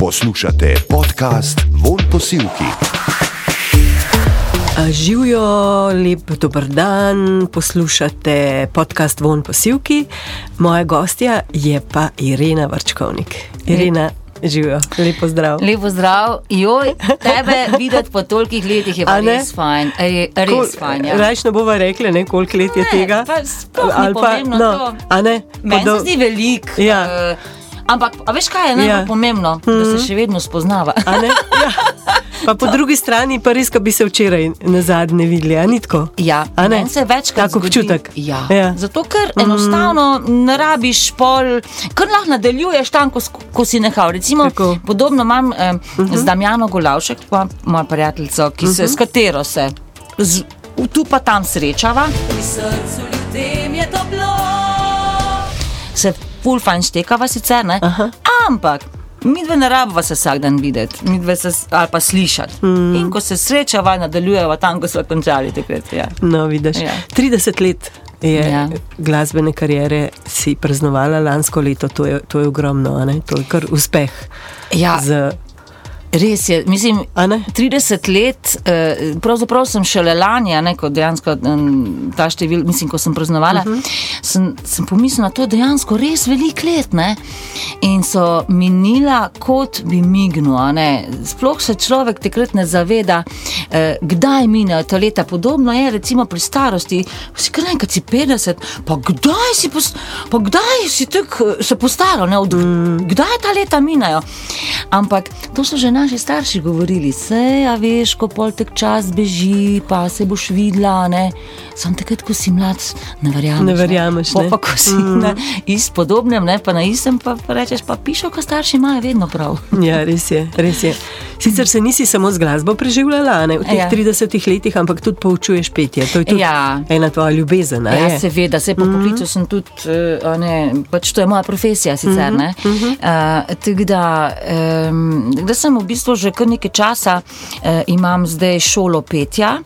Poslušate podcast Von Posilki. Živijo, lep dober dan, poslušate podcast Von Posilki. Moja gostja je pa Irena Vrčkovnik. Irena, živijo, lepo zdrav. Lepo zdrav, joj, tebe videti po tolikih letih je pa res fajn. Ej, Res fajn. Ja. Rajš ne bova rekla, ne, koliko let je Ne, tega. pa sploh ni pomembno to. a ne? Meni Podo- se zdi velik. Ja. eh, ampak, a veš kaj je najbolj Ja. pomembno? Mm -hmm. Da se še vedno spoznava. A ne? Ja. Pa po drugi strani pa res, ko bi se včeraj na zadnje videli, a ni tako? Ja, A ne? meni se večkrat Tak občutek. Ja. Ja. Zato, ker enostavno ne rabiš pol, kar lahko nadaljuješ tam, ko, ko si nehal. Recimo, Tako. podobno imam eh, z Damjano Golavšek, pa moja prijateljica, ki se, s katero se z, tu pa tam srečava. Pri srcu ljudem je toplo. Se ful fajn štekava sicer, ne? ampak. Mi dve ne rabimo se vsak dan videti, mi dve se ali pa slišati. Mm. In ko se srečava, nadaljujeva tam, ko smo končali takrat. Ja. No, vidiš. Ja. 30 let je ja. Glasbene kariere si praznovala lansko leto, to je, to je ogromno, to je kar uspeh. Ja. Z, Res je, mislim, A ne? 30 let, eh, pravzaprav sem šele lani, ne kot dejansko ta števil, mislim, ko sem praznovala, uh Mhm. -huh. sem, sem pomislila, da je to dejansko res velik let. Ne? In so minila, kot bi mignil. a ne. Sploh se človek takrat ne zaveda, eh, kdaj minejo ta leta. Podobno je recimo pri starosti, si kar enkrat si 50, pa kdaj si, pos, pa kdaj si tako eh, se postaral, ne, od, mm. kdaj ta leta minajo. Ampak to so že naši starši govorili, se, a veš, ko pol tek čas beži, pa se boš videla, ne. Sam takrat, ko si mlad, ne verjameš. Ne verjameš, Po ne. Pa ko si mm. na ispodobnem, ne, pa na istem, pa, pa rečeš, pa pišo, ko starši imajo vedno prav. ja, res je, res je. Sicer se nisi samo z glasbo preživljala ne, v teh ja. Ja. 30 letih, ampak tudi poučuješ petje. To je tudi Ja. ena tvoja ljubezen. Ja, je? seveda, se po poklicu sem tudi, a ne, pač to je moja profesija sicer. Ne, uh, tako da, um, da sem v bistvu že kar nekaj časa, uh, imam zdaj šolo petja.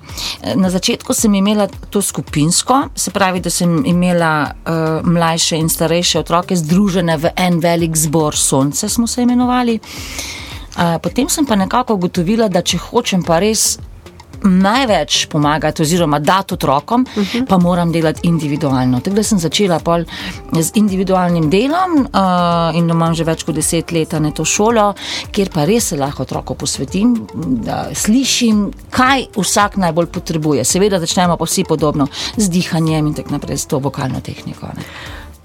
Eh, Na začetku sem imela to skupinsko, se pravi, da sem imela uh, mlajše in starejše otroke združene v en velik zbor Sonce, smo se imenovali. Uh, potem sem pa nekako ugotovila, da če hočem pa res največ pomagati, oziroma dati otrokom, uh -huh. pa moram delati individualno. Tako da sem začela pol z individualnim delom uh, in imam že več kot deset let na to šolo, kjer pa res se lahko otroku posvetim, da slišim, kaj vsak najbolj potrebuje. Seveda začnemo pa vsi podobno z dihanjem in tako naprej, s to vokalno tehniko. Ne.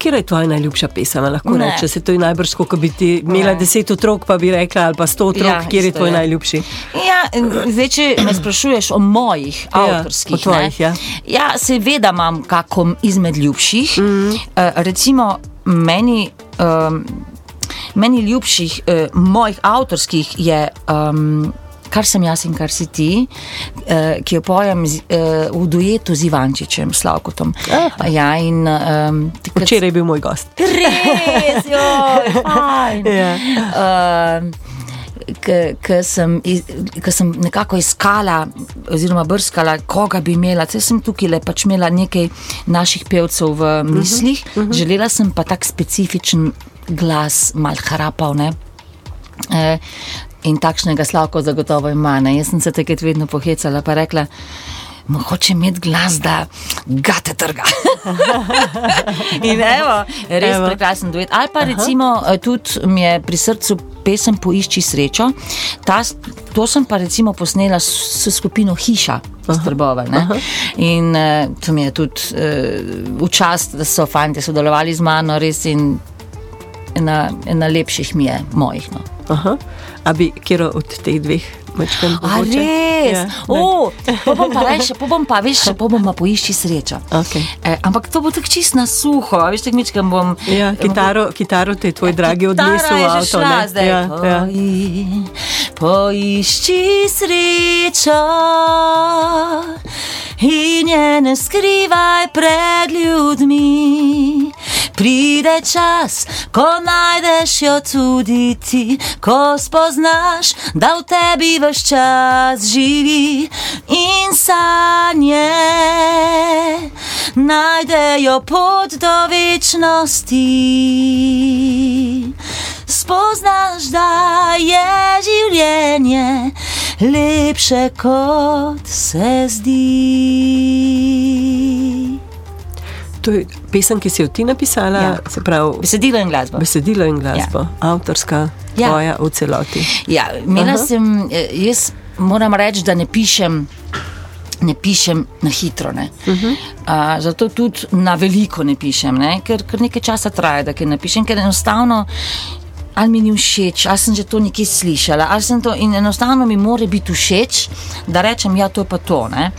Kje je tvoja najljubša pesem? Lahko Ne. rečeš, se to je najbrž, kot bi ti imela Ne. deset otrok, pa bi rekla, ali pa sto otrok, Ja, kje je tvoj je. najljubši. Ja, zdaj, če me sprašuješ o mojih Ja, avtorskih, o tvojih, ne, ja. ja, seveda imam kako izmed ljubših. Mm. Uh, recimo, meni, um, meni ljubših uh, mojih avtorskih je. Um, Kar sem jaz in kar si ti, uh, ki jo pojem z, uh, v duetu z Ivančičem, Slavkotom. Aha. Ja, in um, takrat- Včeraj je bil moj gost. Res, joj, fajn. Ja. Uh, Ker sem, ke sem nekako iskala, oziroma brskala, koga bi imela. Saj sem tukaj le pač imela nekaj naših pevcev v mislih, uh -huh. želela sem pa tak specifičen glas, mal harapal. Ne? E, in takšnega slavko zagotovo ima. Ne? Jaz sem se takrat vedno pohecala, pa rekla. Hoče imeti glas, da ga te trga. In evo, res Evo. prekrasen duet. Ali pa recimo eh, tudi mi je pri srcu pesem Poišči srečo. Ta, to sem pa recimo posnela s, s skupino Hiša. Strbovel, in uh, to mi je tudi uh, v čast, da so fanti sodelovali z mano, res in ena, ena lepših mi je, mojih. No. Aha. A bi kjer od teh dveh mačkam A res? Ja, O, pa bom pa reče, pa bom pa, veš, pa bom pa poišči srečo. Okej. E, ampak to bo tako čist na suho, a veš, tako mičkam bom. ja, kitaro, kitaro te je tvoj dragi odnesel v avto. šla zdaj. Ja, ja. Poi- Poišči srečo in je ne skrivaj pred ljudmi. Pride čas, ko najdeš jo tudi ti, ko spoznaš, da v tebi vse čas živi in sanje najdejo pot do večnosti. Spoznaš, da je lepše kot se zdi. To je pesem, ki si jo ti napisala, Ja. se pravi Besedilo in glasba. besedilo in glasbo, ja. avtorska, Ja. tvoja v celoti. Ja, imela Aha. sem, eh, jaz moram reči, da ne pišem. Ne pišem na hitro, ne. uh -huh. uh, zato tudi na veliko ne pišem, ne? Ker, ker nekaj časa traja, da kaj napišem, ker enostavno ali mi ni všeč, ali sem že to nekje slišala, ali sem to in enostavno mi mora biti všeč, da rečem, ja, to je pa to. Ne?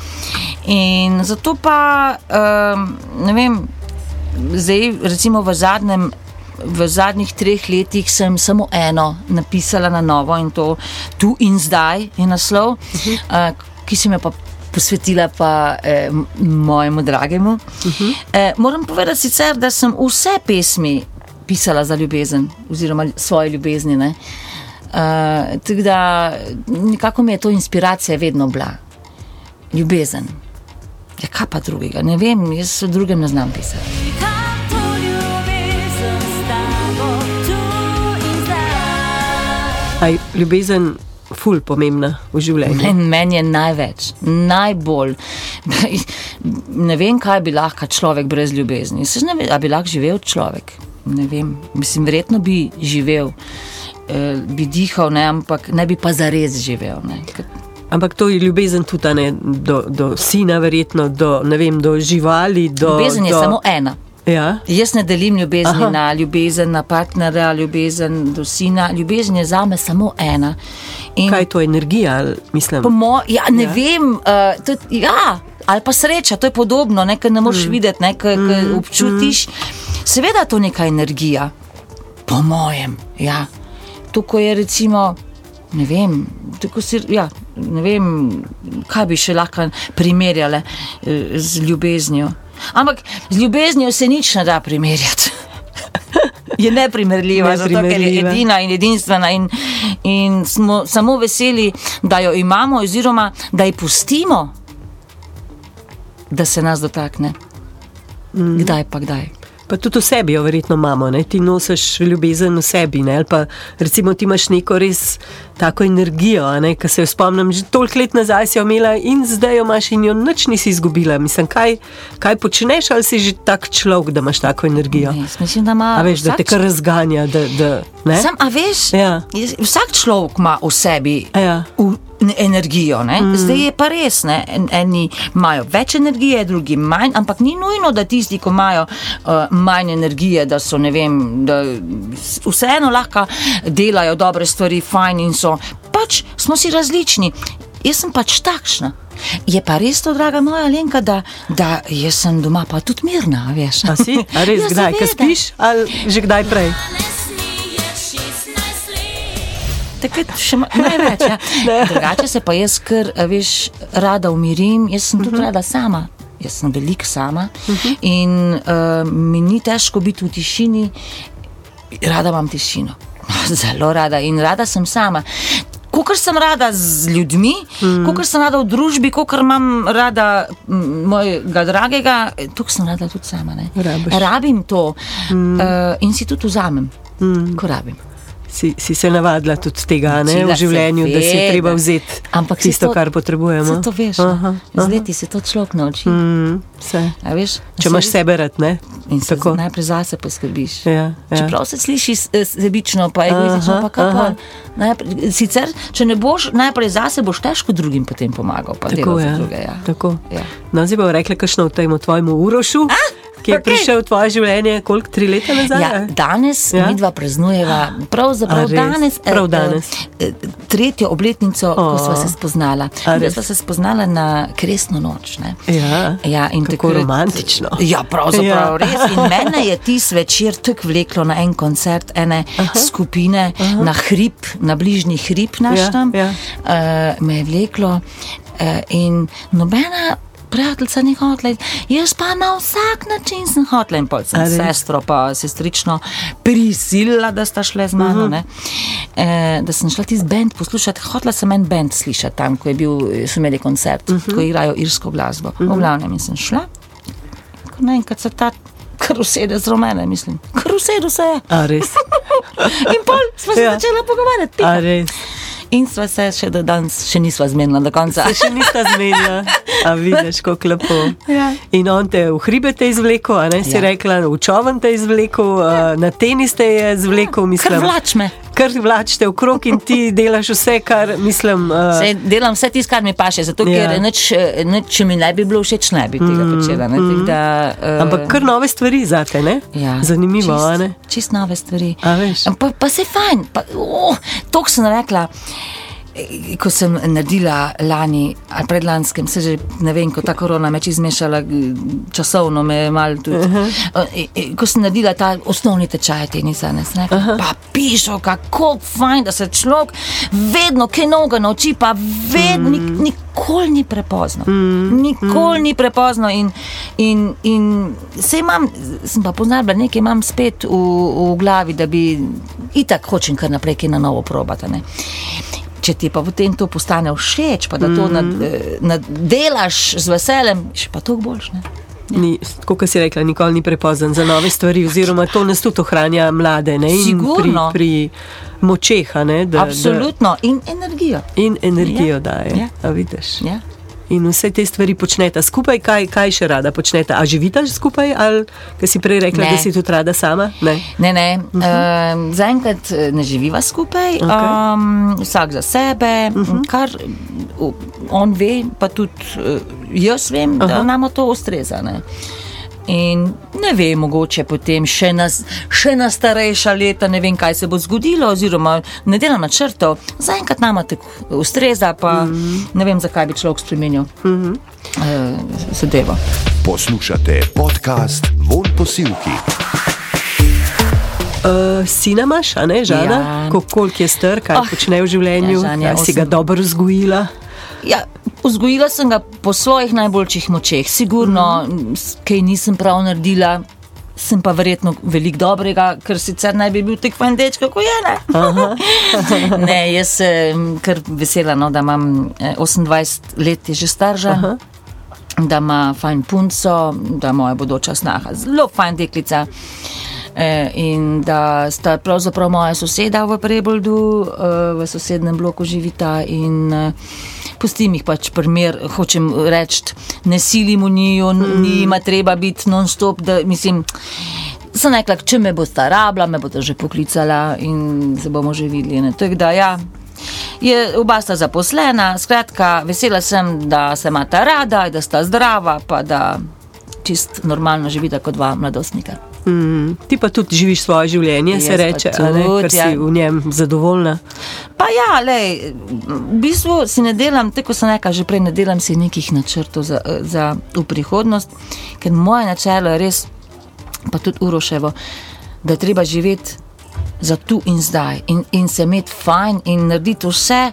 In zato pa, um, ne vem, zdaj recimo v zadnjem. V zadnjih treh letih sem samo eno napisala na novo in to tu in zdaj je naslov, uh -huh. uh, ki sem jo pa posvetila pa eh, mojemu dragemu. Uh -huh. eh, moram povedati sicer, da sem vse pesmi pisala za ljubezen oziroma svoje ljubezni. ne. Uh, tako da nekako mi je to inspiracija vedno bila. Ljubezen. Ja, kaj pa drugega? Ne vem, jaz v drugem ne znam pisati. Aj ljubezen, ful pomembna v življenju. Men, meni je največ, najbolj. Ne vem, kaj bi lahko človek brez ljubezni. Saj Ne vem, ali bi lahko živel človek. Ne vem, mislim, verjetno bi živel, eh, bi dihal, ne, ampak ne bi pa zares živel. Ne. Ker Ampak to je ljubezen tudi ne, do, do sina, verjetno, do, vem, do živali. Do, Ljubezen je do... samo ena. Ja, Jaz ne delim ljubezni Aha. Na ljubezen, na partnerja, ljubezen do sina. Ljubezen je za me samo ena. In kaj je to energija, mislim? mo, ja, ne Ja. vem, uh, tudi, ja, ali pa sreča, to je podobno, nekaj ne moreš mm. videti, nekaj mm. občutiš. Seveda je to neka energija, po mojem. Ja. Tukaj je recimo. Ne vem, si, ja, ne vem, kaj bi še lahko primerjali eh, z ljubeznijo. Ampak z ljubeznijo se nič ne da primerjati. Je neprimerljiva, zato ker je Neprimerljiva. edina in edinstvena, in, in smo samo veseli, da jo imamo, oziroma da ji pustimo, da se nas dotakne. Mm. Kdaj pa kdaj? Pa tudi v sebi jo verjetno imamo, ne? ti nosiš ljubezen v sebi. Ne? Ali pa recimo ti imaš neko res tako energijo, ki se jo spomnim, že toliko let nazaj si jo imela in zdaj jo imaš in jo nič nisi izgubila. Mislim, kaj, kaj počneš, ali si že tak človek, da imaš tako energijo. Ne, mislim, da ima A veš, da te kar razganja. Da, da, ne? Sam, a veš, Ja. vsak človek ima v sebi Ja. v, energijo. Mm. Zdaj je pa res, ne? En- eni imajo več energije, drugi manj, ampak ni nujno, da tisti, ki imajo uh, manj energije, da so ne vem, da vseeno lahko delajo dobre stvari, fajn in so. Pač smo si različni. Jaz sem pač takšna. Je pa res to, draga moja Lenka, da, da jaz sem doma pa tudi mirna, veš. A si? A res, Ja, kdaj, seveda. spiš, ali že kdaj prej? Takrat še največ. Ja. Drugače se pa jaz, ker veš, rada umirim, jaz sem tudi uh -huh. rada sama. Jaz sem veliko sama uh -huh. in uh, mi ni težko biti v tišini, rada imam tišino. Zelo rada in rada sem sama. Kot sem rada z ljudmi, mm. kot sem rada v družbi, kot imam rada mojega dragega, tukaj sem rada tudi sama. Rabim to mm. uh, in si tudi vzamem, mm. ko rabim. Si, si se navadila tudi tega ne, v življenju, da si je treba vzeti Ampak tisto, to- kar potrebujemo. To veš, Aha, z leti se to človek nauči. Mm. A Veš, Če imaš sebe rad, ne? in se Tako. najprej zase poskrbiš. Ja, ja. Čeprav se sliši eh, sebično, pa egoistično, Aha, pa kaj aha. pol. Najprej- Sicer, če ne boš najprej zase, boš težko drugim potem pomagal. Pa Tako je. druge, ja. Tako. Ja. No, zdaj bom rekla, kakšno v tem tvojemu urošu, ki je okej. prišel v tvoje življenje, koliko tri leta nazaj? Ja, danes Ja? mi dva praznujeva, A pravzaprav danes, eh, Prav danes. eh, eh, tretjo obletnico, ko O. smo se spoznala. Res? smo se spoznala na kresno noč. Ne? Ja. Ja, in Kako takrat- romantično. Ja, pravzaprav Ja. ja. res. In mene je tisti večer tako vleklo na en koncert ene Aha. skupine Aha. na hrib, na bližnji hrib naš Ja, tam. ja. Uh, me je vleklo uh, in nobena. Prijateljica ni hotela, jaz pa na vsak način sem hotela in pol sem A res? sestro pa sestrično prisilila, da sta šle z mano, uh -huh. e, da sem šla tisti bend poslušati. Hotela sem en bend slišati tam, ko je bil, so imeli koncert, uh -huh. ko igrajo irsko glasbo. Uh -huh. V glavnem in sem šla, ko naenkrat se ta karusede z rumene, mislim, karusedu se je. A res. In pol smo se Ja. ja. začeli pogovarjati. In sva se še do danes, še nisva zmenila do konca. Se še nista zmenila, a vidiš, kako lepo. Ja. In on te v hribe te izvlekel, a ne si Ja. rekla, v čovn te izvlekel, a, na tenis te je izvlekel, Kar mislim. vlač me. Kar vlačite v krog in ti delaš vse, kar mislim. a, Sej, delam vse tisto, kar mi paše, zato Ja. ker nič, eh, nič, če mi ne bi bilo všeč, ne bi tega počela. Ne, mm. da, uh, Ampak kar nove stvari zate, ne? Ja, Zanimivo, a ne? čist, čist nove stvari. Pa, pa se fajn, pa, oh, to sem rekla. eh, Ko sem naredila lani ali predlanskem, se že ne vem, ko ta korona me izmešala, eh, časovno me je malo tudi. Uh -huh. Ko sem naredila ta osnovni tečaj tenisa, ne sem rekla, uh -huh. pa pišo, kako fajn, da se človek vedno kaj novega nauči, pa vedno, mm. nik, nikoli ni prepozno. Mm. Nikoli mm. ni prepozno in, in, in se imam, sem pa poznala, nekaj imam spet v, v glavi, da bi itak hočem kar naprej kaj na novo probati. ne. Če ti pa potem to postane všeč, pa da to Mm. nad, eh, naddelaš z veseljem, še pa toliko boljš. Ne? Ni, kot si rekla, nikoli ni prepozen za nove stvari, oziroma to nas tudi ohranja mlade ne? in pri, pri močeh, ne, da, Absolutno in energijo. da, in energijo Ja. daje. Ja. A vidiš. Ja. In vse te stvari počnete skupaj, kaj, kaj še rada počnete? A živite skupaj, ali kaj si prej rekla, Ne. da si tudi rada sama? Ne. Ne, ne. Uh -huh. um, Zaenkrat eh, ne živiva skupaj, okay. um, vsak za sebe, uh -huh. kar uh, on ve, pa tudi uh, jaz vem, Aha. da nam to ustreza. Ne. In ne vem, mogoče potem še na, še na starejša leta, ne vem, kaj se bo zgodilo, oziroma ne delam načrtov. Zaenkrat nama tako ustreza, pa mm -hmm. ne vem, zakaj bi človek spremenil mm -hmm. uh, zadevo. Poslušate podcast Von Posilki. Uh, sina imaš, a ne, žana? Ja. Ko, koliko je star, kaj Oh, oh, počne v življenju, ja, Žan je ja, si ga osem. dobro vzgojila. Ja, vzgojila sem ga po svojih najboljših močeh, sigurno, mm -hmm. kaj nisem prav naredila. Sem pa verjetno veliko dobrega, ker sicer naj bi bil tako fajn dečko, kot je. Ne, ne jaz sem kar vesela, no, da imam eh, 28 let, je že starža, Aha. da ima fajn punco, da je moja bodoča snaha, zelo fajn deklica. Eh, In da sta pravzaprav moja soseda v Preboldu, eh, v sosednjem bloku živita in eh, pustim jih pač primer, hočem reči, ne silimo njiju, mm. njima treba biti non-stop, da mislim. Sem rekla, če me bo sta rabila, me bodo že poklicala in se bomo že videli. ne. Tako da ja. Je, oba sta zaposlena, skratka, vesela sem, da se imata rada, da sta zdrava, pa da čist normalno živita kot dva mladostnika. Mm, ti pa tudi živiš svoje življenje, se Jaz pa reče, a ne, tudi, ker si ja. v njem zadovoljna. Pa ja, lej, v bistvu si ne delam, tako sem rekla že prej, ne delam si nekih načrtov za, za v prihodnost, ker moje načelo je res, pa tudi uroševo, da treba živeti za tu in zdaj in, in se imeti fajn in narediti vse.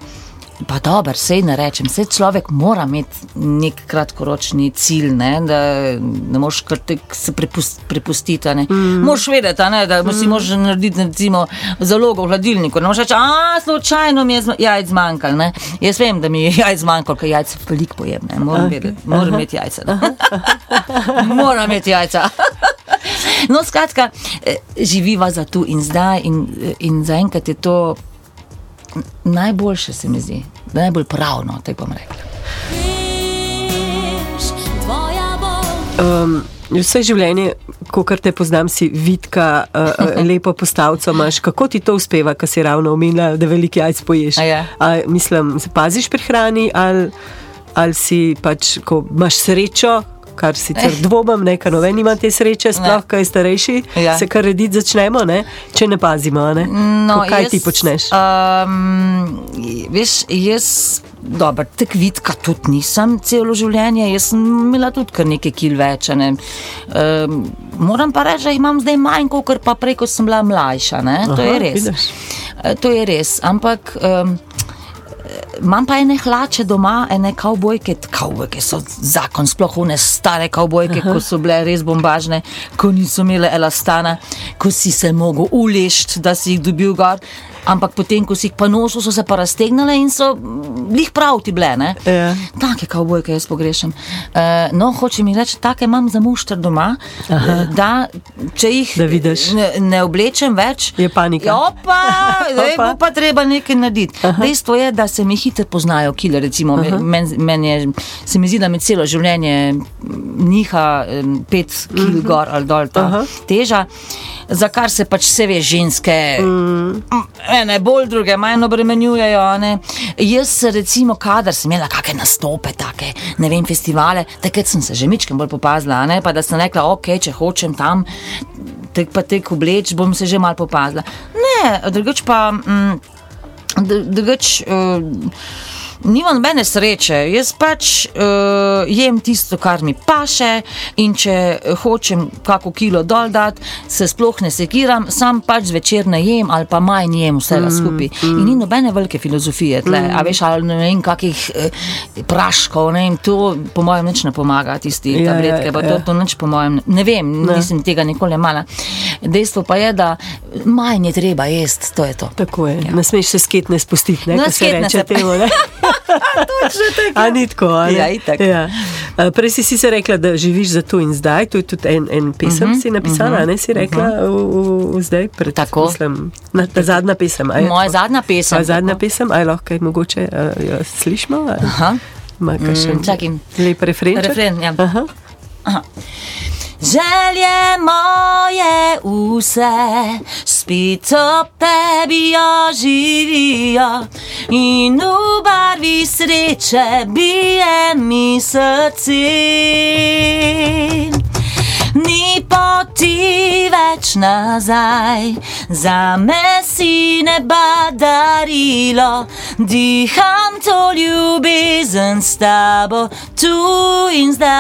Pa dobro, sej ne rečem, vse človek mora imeti nek kratkoročni cilj, ne, da ne moš kar tek se prepust, prepustiti. Mm. Moš vedeti, ne, da mm. si moš narediti recimo zalogo v hladilniku. Ne moš reči, a slučajno mi je zma- jajc zmanjkalo. ne." Jaz vem, da mi je jajc zmanjkalo, ker jajc veliko pojem, ne. moram, okay. vedeti, moram imeti jajca. ne. moram imeti jajca. No, skratka, eh, živiva za tu in zdaj, in, in zaenkrat je to najboljše, se mi zdi, najbolj pravno, tako bom rekla. Um, vse življenje, kot te poznam, si vidka, uh, lepo postavco imaš. Kako ti to uspeva, kar si ravno omenila, da veliki jajc poješ? A ja. A, mislim, se paziš pri hrani ali, ali si pač, ko imaš srečo. Kar sicer dvomim, ne, ker noben ima te sreče, sploh kaj starejši, Ja. se kar rediti začnemo, ne, če ne pazimo. Ne. No, kaj jaz, ti počneš? Um, veš, jaz, dobro, tako vidka tudi nisem celo življenje, jaz sem imela tudi kar nekaj kil več. Ne. Um, moram pa reči, da imam zdaj manj, kot pa prej, ko sem bila mlajša. Ne. To Aha, je res. vidiš. Eh, To je res, ampak. Um, Imam pa ene hlače doma, ene kavbojke, kavbojke so zakon, sploh one stare kavbojke, ko so bile res bombažne, ko niso imele elastana, ko si se mogel ulešti, da si jih dobil gor. Ampak potem, ko si jih pa nosil, so se pa raztegnile in so mm, lih prav ti bile. ne. Ja. Take kavbojke jaz pogrešam. Uh, no, hoče mi reči, take imam za mušter doma, uh, da če jih Da vidiš. ne, ne oblečem več, Je panika. Ja, pa, zdaj Opa. bo pa treba nekaj narediti. Dejstvo je, da se mi hitro poznajo kile. Recimo, men, men je, se mi zdi, da mi celo življenje mm, niha pet kil gor ali dol ta Aha. teža. Za kar se pač vse ve, ženske, mm. ene bolj, druge manj obremenjujejo. Ne? Jaz, recimo, kadar sem imela kakšne nastope, take, ne vem, festivale, takrat sem se že mičkem bolj popazila, ne? pa da sem rekla, ok, če hočem tam, tek pa tek obleč, bom se že mal popazila. Ne, drugač pa. Mm, dru- Drugač, uh, nimam nobene sreče, jaz pač uh, jem tisto, kar mi paše, in če hočem kako kilo dol dati, se sploh ne sekiram, sam pač zvečer ne jem ali pa manj jem vsega mm, skupaj. Mm. In ni nobene velike filozofije tle, mm. a veš, ali ne vem, kakih uh, praškov, ne vem, to po mojem nič ne pomaga, tisti Ja, tabletke, ja, pa ja. to, to nič po mojem, ne vem, ne. nisem tega nikoli imela. Dejstvo pa je, da manj je treba jesti, to je to. Tako je. Ja. Ne smeš se sketne spustiti, ne, No, se reče se temu. ne. A ni tako, a ne? Ja, itak. Ja. Prej si sicer rekla, da živiš za tu in zdaj, to je tudi en, en pesem, uh -huh, si napisala, uh -huh, ne si rekla uh -huh. v, v, v zdaj, pred, Tako. mislim, na, ta zadnja pesem. je Moja tako? zadnja pesem. A zadnja pesem, aj lahko je mogoče uh, jo slišimo? ali Aha. Kakšen Mm, čakaj. lep refren? Refren, ja. Aha. Želje moje vse spet ob tebi oživijo in v barvi sreče bije mi srce. Poti več nazaj, za me si neba darilo, diham to ljubezen s tabo tu in zdaj.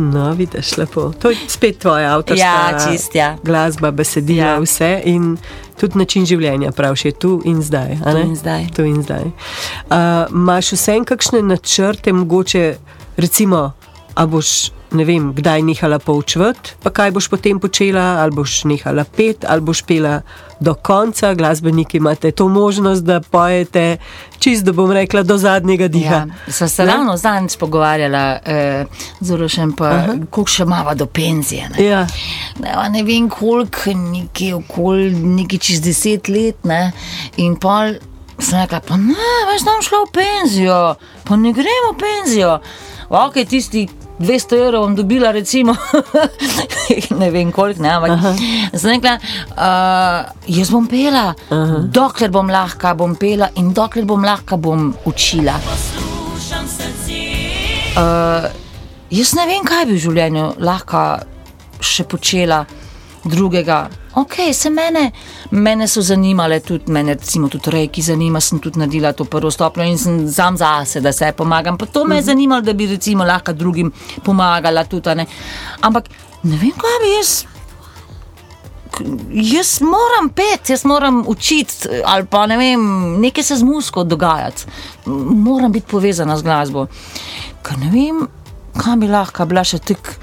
No, vidiš lepo. To je spet tvoja avtorska Ja, čist, ja. glasba, besedila, ja. Vse in tudi način življenja, praviš, je tu in zdaj. Tu in zdaj. Tu in zdaj. Uh, Imáš vsem kakšne načrte, mogoče recimo, a boš. Ne vem, kdaj nehala poučevati, pa kaj boš potem počela, ali boš nehala pet, ali boš pela do konca. Glasbeniki imate to možnost, da pojete, čist, da bom rekla, do zadnjega diha. Ja, sva se ravno zadnjič pogovarjala, eh, zelo še pa, koliko še imamo do penzije. Ne? Ja. Ne, ne vem, koliko, nekje okoli nekaj čez deset let. Ne? In pol sem rekla, pa ne, več nam šla v penzijo, pa ne gremo v penzijo. Ok, tisti 200 evrov bom dobila, recimo, ne vem koliko, ne, ampak sem rekla, uh, jaz bom pela, Aha. dokler bom lahka, bom pela in dokler bom lahka, bom učila. Uh, jaz ne vem, kaj bi v življenju lahko še počela drugega. Ok, se mene, mene so zanimale tudi, mene recimo tudi rejki zanima, sem tudi naredila to prvo stopnjo in sem sam zase, da se pomagam. Pa to me je zanimalo, da bi recimo lahko drugim pomagala tudi, ne. Ampak ne vem, kaj bi jaz. Jaz moram pet, jaz moram učiti, ali pa ne vem, nekaj se z musko dogajati, moram biti povezana z glasbo. Ker ne vem, kam bi lahko bila še tako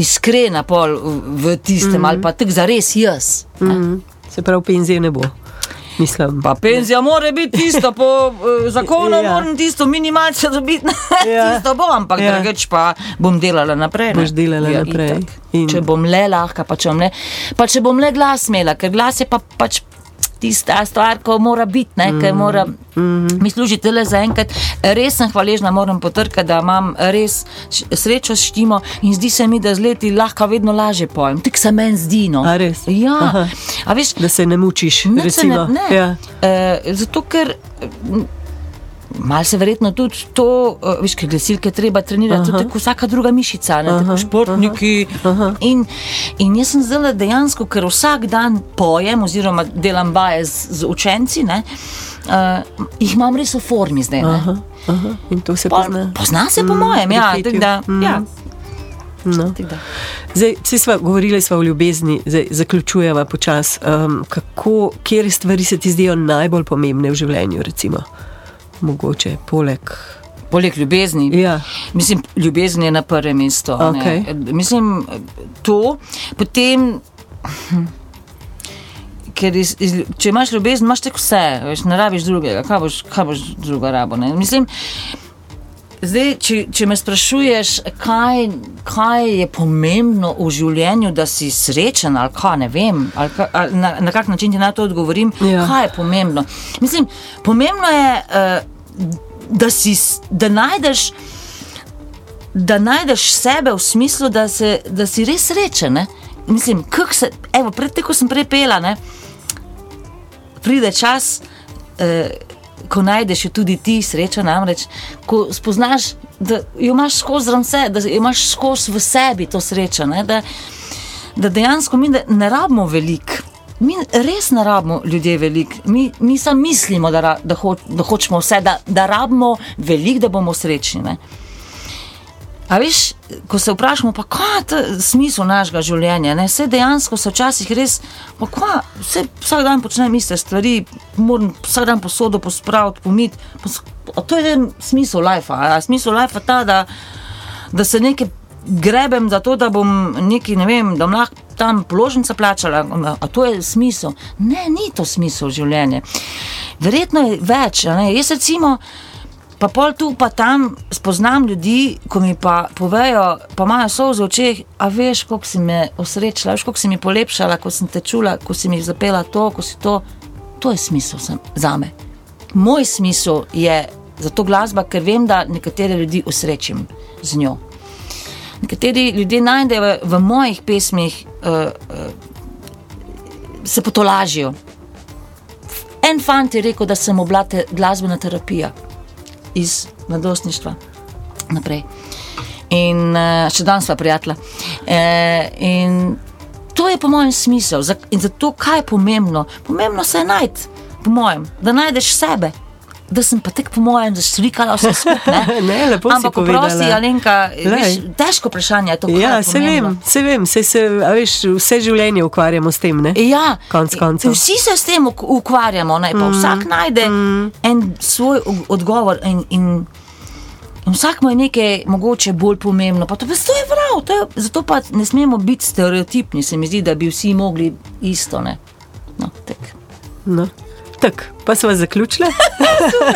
iskrena pol v tistem, mm -hmm. ali pa tako za res jaz. Mm. Se pravi, penzije ne bo. Mislim. Pa penzija mora biti tisto, po uh, zakonu Ja. moram tisto minimalce dobiti, Ja. tisto bom, ampak Ja. drugače pa bom delala naprej. ne. Boš delala ja, naprej. itak. In- Če bom le lahka, pa če bom le, pa če bom le glas imela, ker glas je pa pač. Tista stvar, ko mora biti, ne, mm. mora, mm. mi služite le za enkrat. Res sem hvaležna, moram potrkati, da imam res srečo s štimo in zdi se mi, da z leti lahko vedno lažje pojem. Tik se meni zdi. No. A res? Ja, Aha. a veš, Da se ne mučiš, se recimo. Ne, ne. Ja. E, zato, ker m, malo se verjetno tudi to, e, veš, ker glasilke treba trenirati, tudi kot vsaka druga mišica, ne, tako športniki. In, in jaz sem zdaj dejansko, ker vsak dan pojem, oziroma delam vaje z, z učenci, ne, uh, jih imam res v formi zdaj. ne. Aha, aha. In to se Pol- pozna. Pozna se po Mm, mojem, ja. tako petju. Da, Mm. ja, No. tako da. Zdaj, vsi smo govorili smo o ljubezni, zdaj zaključujemo počasi. Um, kako, kje stvari se ti zdijo najbolj pomembne v življenju, recimo? Mogoče poleg. Poleg ljubezni. Ja. Mislim, ljubezen je na prvem mestu. a ne. Mislim, to, potem. ker iz, iz, če imaš ljubezen, imaš tako vse, veš, ne rabiš drugega, kaj boš, kaj boš druga rabo. Ne? Mislim, zdaj, če, če me sprašuješ, kaj, kaj je pomembno v življenju, da si srečen ali kaj ne vem, ali ka, ali na, na kak način ti naj to odgovorim, Ja. kaj je pomembno. Mislim, pomembno je, uh, da, si, da najdeš. Da najdeš sebe v smislu, da, se, da si res srečen. Ne? Mislim, kako se, evo, pred tem, ko sem prepela, ne, pride čas, eh, ko najdeš jo tudi ti srečo, namreč, ko spoznaš, da jo imaš skozi vse, da jo imaš skozi v sebi to srečo. Ne, da, da dejansko mi ne, ne rabimo veliko. Mi res ne rabimo ljudje veliko, mi, mi samo mislimo, da, ra, da, ho, da hočemo vse, da, da rabimo veliko, da bomo srečni. Ne. A veš, ko se vprašamo, pa kaj je ta smisel našega življenja, ne? vse dejansko se včasih res, pa kaj, vse, vsak dan počnem iste stvari, moram vsak dan posodo pospraviti, pomiti. pos- To je en smisel life, a je smisel life ta, da, da se nekaj grebem za to, da bom neki, ne vem, da bom lahko tam položnice plačala, a to je smisel. Ne, ni to smisel življenja. Verjetno je več, ne? jaz recimo. Pa pol tu, pa tam spoznam ljudi, ko mi pa povejo, pa imajo solze v očeh, a veš, koliko si me osrečila, veš, koliko si mi polepšala, ko sem te čula, ko si mi zapela to, ko si to. To je smisel sem, za me. Moj smisel je za to glasba, ker vem, da nekatere ljudi osrečim z njo. Nekateri ljudje najdejo v, mojih pesmih, uh, uh, se potolažijo. En fant je rekel, da sem oblate glasbena terapija iz mladostništva naprej. In uh, še danes smo prijatelja. E, in to je po mojem smisel. Za, in zato, kaj je pomembno? Pomembno se je najti, po mojem, da najdeš sebe. Da sem pa tek po mojem zaštrikala vse skupaj. Ne, lepo si Ampak povedala. prosti, Alenka, veš, težko vprašanje je to. Ja, se pomembno. vem, se vem, se, se, a veš, vse življenje ukvarjamo s tem. Ne? Ja, Konec koncev. Vsi se s tem uk- ukvarjamo, ne, pa mm. vsak najde mm. en svoj odgovor. In, in, in vsak je nekaj mogoče bolj pomembno. Pa to, pa to je prav, to je, zato pa ne smemo biti stereotipni, se mi zdi, da bi vsi mogli isto. Ne. No, tak. No. Tak, pa smo zaključili.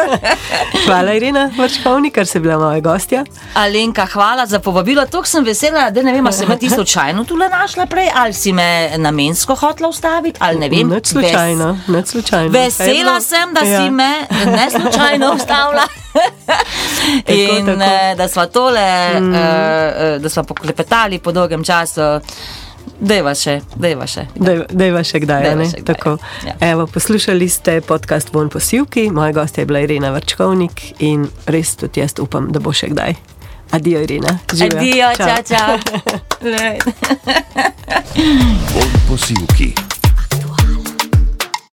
Hvala, Irina Vrčkovnik, ker si bila moja gostja. Alenka, hvala za povabilo. Tako sem vesela, da ne vem, ali si me ti slučajno tu našla prej, ali si me namensko hotla ustaviti, ali ne vem. Nič slučajno, nič slučajno. Vesela sem, da Ja. si me ne slučajno ustavila. In tako. eh, da smo tole, mm. uh, da smo poklepetali po dolgem času. Dejva še, dejva še. Dej- Dejva še kdaj. Dejva še kdaj, Tako. ja. Evo, poslušali ste podcast Von Posilki, moja gostja je bila Irina Vrčkovnik in res tudi jaz upam, da bo še kdaj. Adijo, Irina. Živjo. Adijo, Čau. čau, čau. Von Posilki.